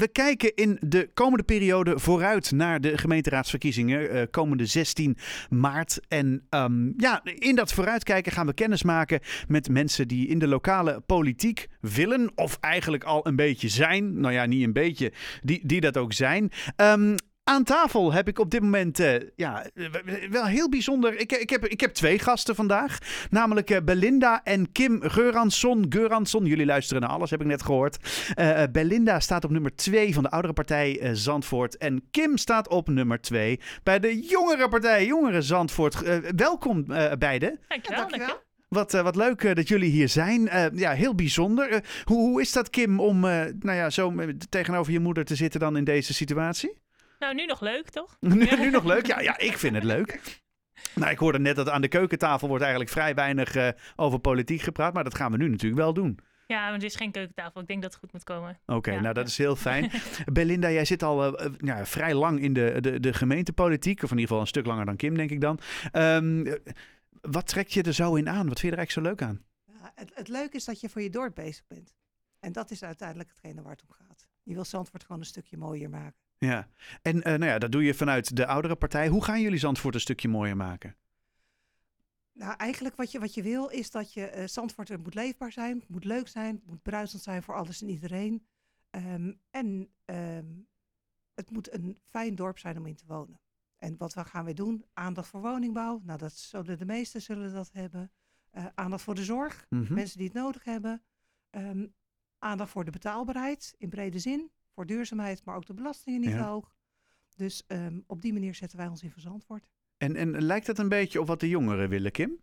We kijken in de komende periode vooruit naar de gemeenteraadsverkiezingen, uh, komende 16 maart. En um, ja, in dat vooruitkijken gaan we kennis maken met mensen die in de lokale politiek willen, of eigenlijk al een beetje zijn. Nou ja, niet een beetje, die, die dat ook zijn. Um, aan tafel heb ik op dit moment uh, ja, wel heel bijzonder. Ik, ik, heb, ik heb twee gasten vandaag. Namelijk uh, Belinda en Kim Geuransson. Geuransson, jullie luisteren naar alles, heb ik net gehoord. Uh, Belinda staat op nummer 2 van de oudere partij Zandvoort. En Kim staat op nummer 2 bij de jongere partij, Jongere Zandvoort. welkom beiden. Dankjewel. Ja, dankjewel. Wat, uh, wat leuk uh, dat jullie hier zijn. Uh, ja, heel bijzonder. hoe, hoe is dat, Kim, om nou ja, zo tegenover je moeder te zitten dan in deze situatie? Nou, nu nog leuk, toch? nu, nu nog leuk? Ja, ja, ik vind het leuk. Nou, ik hoorde net dat aan de keukentafel wordt eigenlijk vrij weinig uh, over politiek gepraat. Maar dat gaan we nu natuurlijk wel doen. Ja, maar het is geen keukentafel. Ik denk dat het goed moet komen. Oké, nou dat is heel fijn. Belinda, jij zit al uh, ja, vrij lang in de, de, de gemeentepolitiek. Of in ieder geval een stuk langer dan Kim, denk ik dan. Um, wat trekt je er zo in aan? Wat vind je er eigenlijk zo leuk aan? Ja, het, het leuke is dat je voor je dorp bezig bent. En dat is uiteindelijk hetgene waar het om gaat. Je wil Zandvoort gewoon een stukje mooier maken. Ja, en uh, nou ja, dat doe je vanuit de oudere partij. Hoe gaan jullie Zandvoort een stukje mooier maken? Nou, eigenlijk wat je, wat je wil is dat je uh, Zandvoort moet leefbaar zijn, moet leuk zijn, moet bruisend zijn voor alles en iedereen. Um, en um, het moet een fijn dorp zijn om in te wonen. En wat gaan we doen? Aandacht voor woningbouw. Nou, dat zullen de meesten zullen dat hebben. Uh, aandacht voor de zorg, mm -hmm. mensen die het nodig hebben. Um, aandacht voor de betaalbaarheid in brede zin voor duurzaamheid, maar ook de belastingen niet ja. hoog. Dus um, op die manier zetten wij ons in verzandwoord. En, en lijkt dat een beetje op wat de jongeren willen, Kim?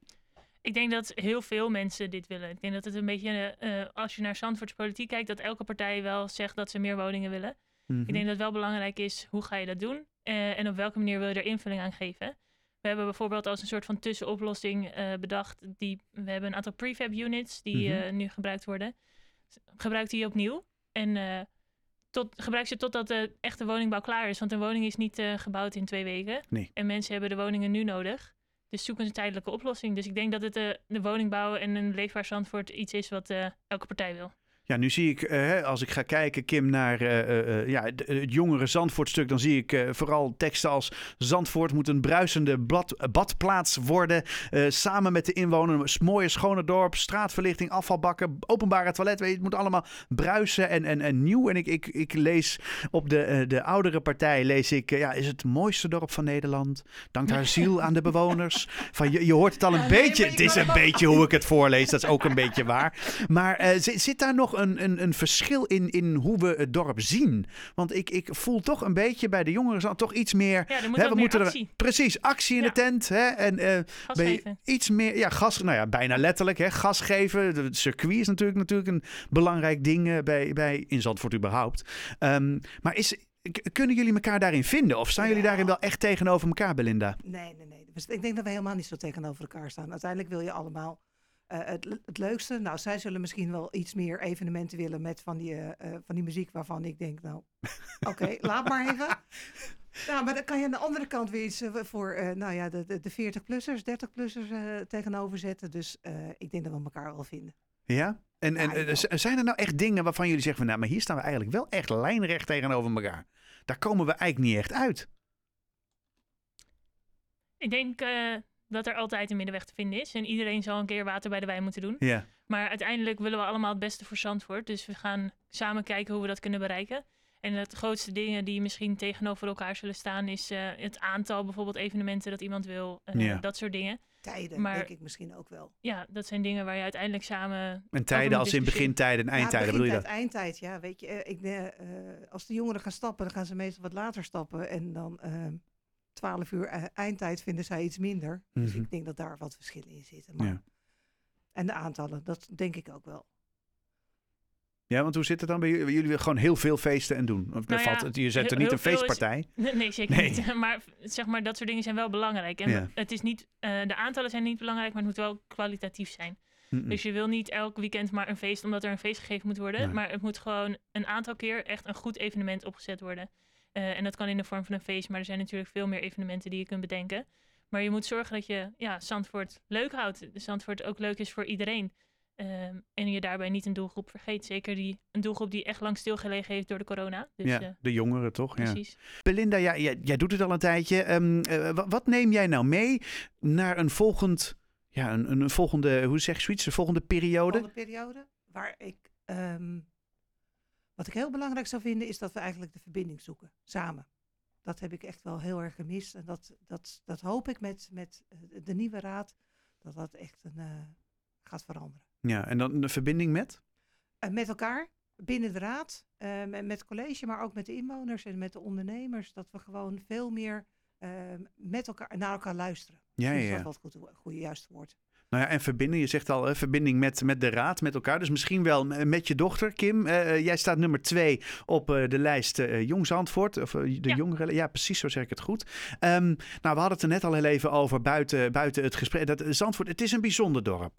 Ik denk dat heel veel mensen dit willen. Ik denk dat het een beetje, uh, als je naar Zandvoorts politiek kijkt, dat elke partij wel zegt dat ze meer woningen willen. Mm -hmm. Ik denk dat het wel belangrijk is, hoe ga je dat doen? Uh, en op welke manier wil je er invulling aan geven? We hebben bijvoorbeeld als een soort van tussenoplossing uh, bedacht, die, we hebben een aantal prefab units die mm -hmm. nu gebruikt worden. Gebruik die opnieuw. En tot, gebruik ze totdat de echte woningbouw klaar is. Want een woning is niet uh, gebouwd in twee weken. Nee. En mensen hebben de woningen nu nodig. Dus zoeken een tijdelijke oplossing. Dus ik denk dat het uh, de woningbouw en een leefbaar Zandvoort iets is wat uh, elke partij wil. Ja, nu zie ik, uh, als ik ga kijken, Kim, naar uh, uh, ja, het jongere Zandvoortstuk, dan zie ik vooral teksten als Zandvoort moet een bruisende blad, badplaats worden. samen met de inwoners, mooie schone dorp, straatverlichting, afvalbakken, openbare toilet. Weet je, het moet allemaal bruisen en, en, en nieuw. En ik, ik, ik lees op de, de oudere partij, lees ik, ja, is het mooiste dorp van Nederland. Dankt haar ziel aan de bewoners. Van, je, je hoort het al een ja, beetje, nee, het is een beetje hoe ik het voorlees, dat is ook een beetje waar. Maar zit, zit daar nog een, een, een verschil in, in hoe we het dorp zien. Want ik, ik voel toch een beetje bij de jongeren toch iets meer. Ja, er moet hè, we moeten actie. Er, precies, actie in ja. de tent. Hè, en uh, gas geven. iets meer, ja, gas, nou ja, bijna letterlijk. Hè, gas geven. Het circuit is natuurlijk, natuurlijk een belangrijk ding uh, bij, bij in Zandvoort überhaupt. Um, maar is, kunnen jullie elkaar daarin vinden? Of staan ja. jullie daarin wel echt tegenover elkaar, Belinda? Nee, nee, nee. Ik denk dat we helemaal niet zo tegenover elkaar staan. Uiteindelijk wil je allemaal uh, het, het, leukste, nou, zij zullen misschien wel iets meer evenementen willen met van die, uh, van die muziek waarvan ik denk, nou, oké, okay, laat maar even. Nou, maar dan kan je aan de andere kant weer iets voor, nou ja, de, de, de 40-plussers, 30-plussers tegenover zetten. Dus ik denk dat we elkaar wel vinden. Ja? En, Ja, en zijn er nou echt dingen waarvan jullie zeggen van, nou, maar hier staan we eigenlijk wel echt lijnrecht tegenover elkaar. Daar komen we eigenlijk niet echt uit. Ik denk eh, dat er altijd een middenweg te vinden is. En iedereen zal een keer water bij de wijn moeten doen. Ja. Maar uiteindelijk willen we allemaal het beste voor Zandvoort. Dus we gaan samen kijken hoe we dat kunnen bereiken. En het grootste dingen die misschien tegenover elkaar zullen staan... is eh, het aantal bijvoorbeeld evenementen dat iemand wil. eh, Ja. Dat soort dingen. Tijden, Maar- denk ik misschien ook wel. Ja, dat zijn dingen waar je uiteindelijk samen... En tijden als in begintijden en eindtijden, ja, bedoel je dat? eindtijd, ja. Weet je, ik, eh, eh, als de jongeren gaan stappen, dan gaan ze meestal wat later stappen. En dan eh 12 uur eh, eindtijd vinden zij iets minder. Dus Mhm. ik denk dat daar wat verschillen in zitten. Maar, Ja. En de aantallen, dat denk ik ook wel. Ja, want hoe zit het dan bij jullie? Jullie willen gewoon heel veel feesten en doen. Of Nou ja, valt het, je zet er niet een is- feestpartij. Nee, zeker Nee. niet. Maar zeg maar, dat soort dingen zijn wel belangrijk. En Ja. het is niet, eh, de aantallen zijn niet belangrijk, maar het moet wel kwalitatief zijn. Dus je wil niet elk weekend maar een feest, omdat er een feest gegeven moet worden. Nee. Maar het moet gewoon een aantal keer echt een goed evenement opgezet worden. Eh, en dat kan in de vorm van een feest, maar er zijn natuurlijk veel meer evenementen die je kunt bedenken. Maar je moet zorgen dat je ja, Zandvoort leuk houdt. Zandvoort ook leuk is voor iedereen. Ehm, en je daarbij niet een doelgroep vergeet. Zeker die, een doelgroep die echt lang stilgelegen heeft door de corona. Dus, ja, eh, de jongeren toch? precies. Ja. Belinda, ja, jij, jij doet het al een tijdje. Ehm, eh, wa- wat neem jij nou mee naar een volgend, ja, een, een volgende, hoe zeg je zoiets, een volgende periode? Volgende periode. Waar ik, ehm, wat ik heel belangrijk zou vinden, is dat we eigenlijk de verbinding zoeken, samen. Dat heb ik echt wel heel erg gemist. En dat, dat, dat hoop ik met, met eh, de nieuwe raad, dat dat echt een, eh, gaat veranderen. Ja, en dan de verbinding met? En met elkaar, binnen de raad, en met het college, maar ook met de inwoners en met de ondernemers, dat we gewoon veel meer ehm, met elkaar, naar elkaar luisteren. Ja, Dus ja, dat ja. is wel het goede, goede juiste woord. Nou ja, en verbinding, je zegt al, hè, verbinding met, met de raad, met elkaar. Dus misschien wel met je dochter, Kim. Eh, eh, jij staat nummer twee op eh, de lijst Jong Zandvoort. Of de Ja. jongeren. Ja, precies, zo zeg ik het goed. Ehm, nou, we hadden het er net al heel even over buiten, buiten het gesprek. Dat, Zandvoort, het is een bijzonder dorp.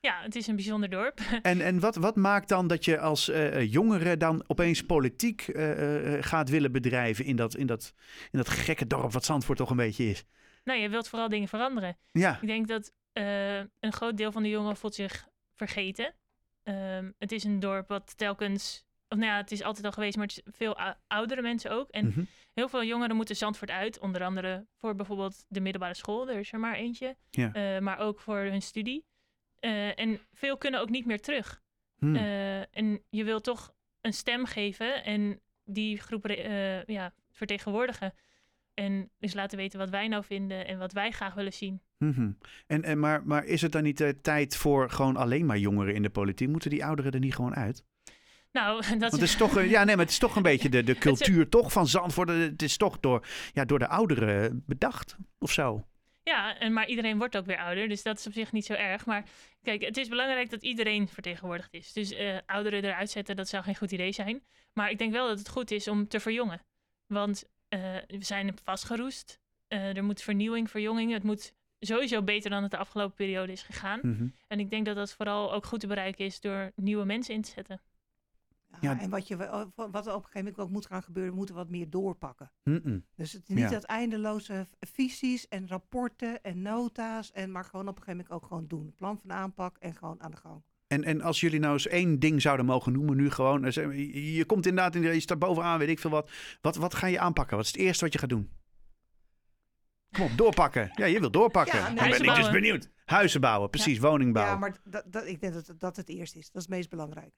Ja, het is een bijzonder dorp. En, en wat, wat maakt dan dat je als jongere dan opeens politiek gaat willen bedrijven in dat, in, dat, in dat gekke dorp wat Zandvoort toch een beetje is? nou, je wilt vooral dingen veranderen. Ja, Ik denk dat eh, een groot deel van de jongeren voelt zich vergeten. Ehm, het is een dorp wat telkens... Of nou ja, het is altijd al geweest, maar het is veel ou- oudere mensen ook. En mhm. heel veel jongeren moeten Zandvoort uit. Onder andere voor bijvoorbeeld de middelbare school. Er is er maar eentje. Ja. Eh, maar ook voor hun studie. Eh, en veel kunnen ook niet meer terug. Hm. Eh, en je wil toch een stem geven en die groep ja, vertegenwoordigen. En dus laten weten wat wij nou vinden en wat wij graag willen zien. Mhm. en, en, maar, maar is het dan niet eh, tijd voor gewoon alleen maar jongeren in de politiek? Moeten die ouderen er niet gewoon uit? Nou, dat Want het is toch, een- ja, nee, maar het is toch een beetje de, de cultuur toch van Zandvoort. Het is toch door, ja, door de ouderen bedacht of zo. Ja, en, maar iedereen wordt ook weer ouder, dus dat is op zich niet zo erg. Maar kijk, het is belangrijk dat iedereen vertegenwoordigd is. Dus eh, ouderen eruit zetten, dat zou geen goed idee zijn. Maar ik denk wel dat het goed is om te verjongen. Want we zijn vastgeroest. Eh, er moet vernieuwing, verjonging. Het moet sowieso beter dan het de afgelopen periode is gegaan. Mhm. En ik denk dat dat vooral ook goed te bereiken is door nieuwe mensen in te zetten. Ja, Ja. En wat, je, wat er op een gegeven moment ook moet gaan gebeuren, we moeten wat meer doorpakken. Dus het is niet Ja. dat eindeloze visies en rapporten en nota's, en, maar gewoon op een gegeven moment ook gewoon doen. Plan van aanpak en gewoon aan de gang. En, en als jullie nou eens één ding zouden mogen noemen, nu gewoon. Je, komt inderdaad, in de- je staat bovenaan, weet ik veel wat. wat. Wat ga je aanpakken? Wat is het eerste wat je gaat doen? Kom op, doorpakken. Ja, je wilt doorpakken. Ja, Dan nee, ben ik dus benieuwd. Huizen bouwen, precies, woning Ja, bouwen. maar dat, dat, ik denk dat dat het eerste is. Dat is het meest belangrijk.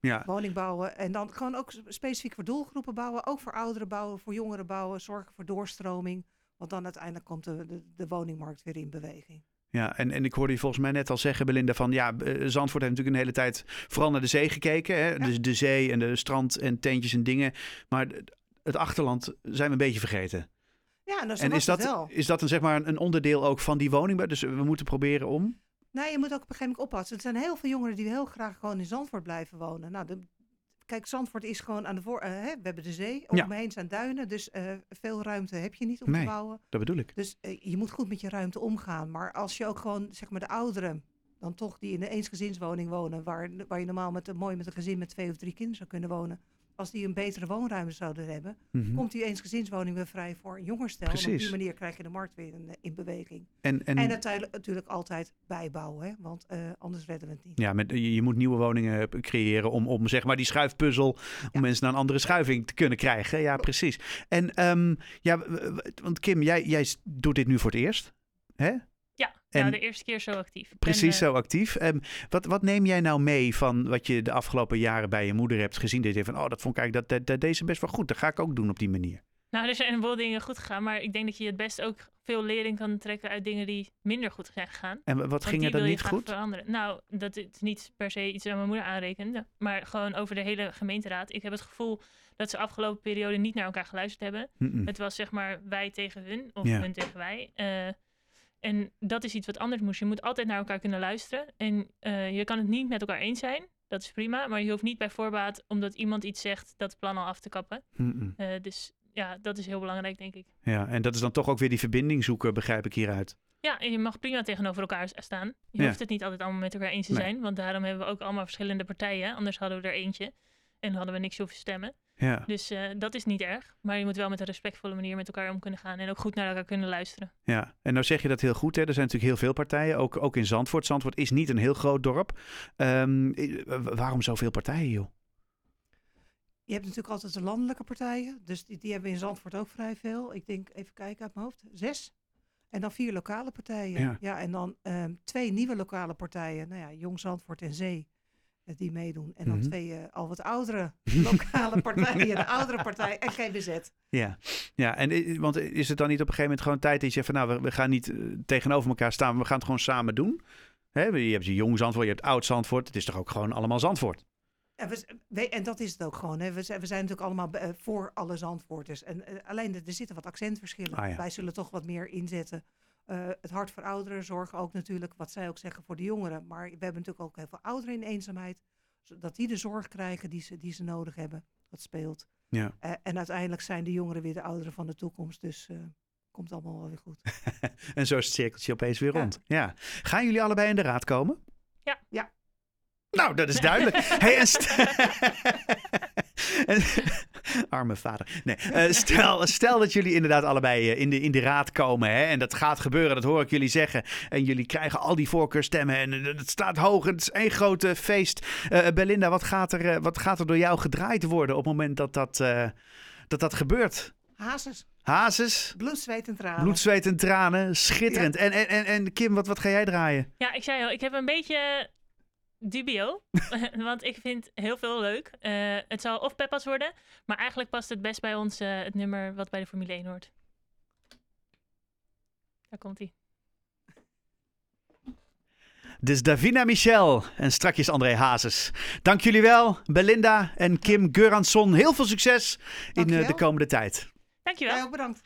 Ja. Woning bouwen en dan gewoon ook specifiek voor doelgroepen bouwen. Ook voor ouderen bouwen, voor jongeren bouwen. Zorgen voor doorstroming. Want dan uiteindelijk komt de, de, de woningmarkt weer in beweging. Ja, en, en ik hoorde je volgens mij net al zeggen, Belinda, van ja, eh, Zandvoort heeft natuurlijk een hele tijd vooral naar de zee gekeken. Hè? Dus de zee en de strand en tentjes en dingen. Maar het achterland zijn we een beetje vergeten. Ja, en, dat en is dat, wel. is dat een, zeg maar, een onderdeel ook van die woningbouw? Dus we moeten proberen om. Nee, je moet ook op een gegeven moment oppassen. Er zijn heel veel jongeren die heel graag gewoon in Zandvoort blijven wonen. Nou, de, kijk, Zandvoort is gewoon aan de voor. eh, hè, we hebben de zee, Ja. me heen zijn duinen. Dus eh, veel ruimte heb je niet om Nee. te bouwen. Dat bedoel ik. Dus eh, je moet goed met je ruimte omgaan. Maar als je ook gewoon, zeg maar, de ouderen, dan toch die in een eensgezinswoning wonen, waar, waar je normaal met een, mooi met een gezin met twee of drie kinderen zou kunnen wonen. Als die een betere woonruimte zouden hebben, Mhm. komt die eensgezinswoning weer vrij voor een jonger stel. En op die manier krijg je de markt weer in, in beweging. En, en, En natuurlijk, natuurlijk altijd bijbouwen, hè? want eh, anders redden we het niet. ja, met, je, moet nieuwe woningen eh, creëren om, om zeg maar die schuifpuzzel, om Ja. mensen naar een andere schuiving te kunnen krijgen. Ja, precies. En ehm, ja, want Kim, jij, jij doet dit nu voor het eerst. Hè? Ja, En- nou, de eerste keer zo actief. Precies, ben, eh, zo actief. Ehm, wat, wat neem jij nou mee van wat je de afgelopen jaren bij je moeder hebt gezien? Dat je van, oh, dat vond ik eigenlijk dat, dat, dat deze best wel goed. Dat ga ik ook doen op die manier. Nou, er zijn wel dingen goed gegaan, maar ik denk dat je het best ook veel lering kan trekken uit dingen die minder goed zijn gegaan. En wat Want ging er dan niet goed? veranderen. Nou, dat is niet per se iets aan mijn moeder aanrekenen, maar gewoon over de hele gemeenteraad. Ik heb het gevoel dat ze afgelopen periode niet naar elkaar geluisterd hebben. Het was zeg maar wij tegen hun of Ja. hun tegen wij. Eh, en dat is iets wat anders moest. Je moet altijd naar elkaar kunnen luisteren. En eh, je kan het niet met elkaar eens zijn. Dat is prima. Maar je hoeft niet bij voorbaat, omdat iemand iets zegt, dat plan al af te kappen. Eh, dus ja, dat is heel belangrijk, denk ik. Ja, en dat is dan toch ook weer die verbinding zoeken, begrijp ik hieruit. Ja, en je mag prima tegenover elkaar staan. Je Ja. hoeft het niet altijd allemaal met elkaar eens te Nee. zijn. Want daarom hebben we ook allemaal verschillende partijen. Anders hadden we er eentje. En hadden we niks hoeven stemmen. Ja. Dus uh, dat is niet erg. Maar je moet wel met een respectvolle manier met elkaar om kunnen gaan. En ook goed naar elkaar kunnen luisteren. Ja, en nou zeg je dat heel goed. Hè? Er zijn natuurlijk heel veel partijen, ook, ook in Zandvoort. Zandvoort is niet een heel groot dorp. Um, waarom zoveel partijen, joh? Je hebt natuurlijk altijd de landelijke partijen. Dus die, die hebben in Zandvoort ook vrij veel. Ik denk, even kijken uit mijn hoofd, zes. En dan vier lokale partijen. Ja, ja en dan um, twee nieuwe lokale partijen. Nou ja, Jong Zandvoort en Zee die meedoen. En dan mm -hmm. twee uh, al wat oudere lokale partijen, de oudere partij en GBZ. Ja, ja en want is het dan niet op een gegeven moment gewoon tijd dat je zegt van nou, we, we gaan niet uh, tegenover elkaar staan, we gaan het gewoon samen doen? Hè? Je hebt je jong Zandvoort, je hebt oud Zandvoort, het is toch ook gewoon allemaal Zandvoort? Ja, we, en dat is het ook gewoon. Hè. We, zijn, we zijn natuurlijk allemaal uh, voor alle Zandvoorters. En alleen er zitten wat accentverschillen. Ah, ja. Wij zullen toch wat meer inzetten. Uh, het hart voor ouderen zorgen ook natuurlijk, wat zij ook zeggen, voor de jongeren. Maar we hebben natuurlijk ook heel veel ouderen in eenzaamheid. Zodat die de zorg krijgen die ze, die ze nodig hebben. Dat speelt. Ja. en uiteindelijk zijn de jongeren weer de ouderen van de toekomst. Dus komt allemaal wel weer goed. en zo is het cirkeltje opeens weer rond. Ja. ja. Gaan jullie allebei in de raad komen? Ja. Ja. Nou, dat is duidelijk. hey, en st- en, arme vader. Nee, uh, stel, stel dat jullie inderdaad allebei uh, in, de, in de raad komen. Hè, en dat gaat gebeuren, dat hoor ik jullie zeggen. En jullie krijgen al die voorkeurstemmen. En uh, het staat hoog. Het is één grote feest. Belinda, wat gaat, er, wat gaat er door jou gedraaid worden op het moment dat dat, dat, dat gebeurt? Hazes. Hazes. Bloed, zweet en tranen. Bloed, zweet en tranen. Schitterend. Ja. En, en, en, en Kim, wat, wat ga jij draaien? Ja, ik zei al, ik heb een beetje dubio. want ik vind heel veel leuk. Uh, het zal of Peppas worden, maar eigenlijk past het best bij ons uh, het nummer wat bij de Formule 1 hoort. Daar komt hij. Dus Davina Michel en strakjes André Hazes. Dank jullie wel, Belinda en Kim Geuransson. Heel veel succes in uh, de komende tijd. Dankjewel. Ook bedankt.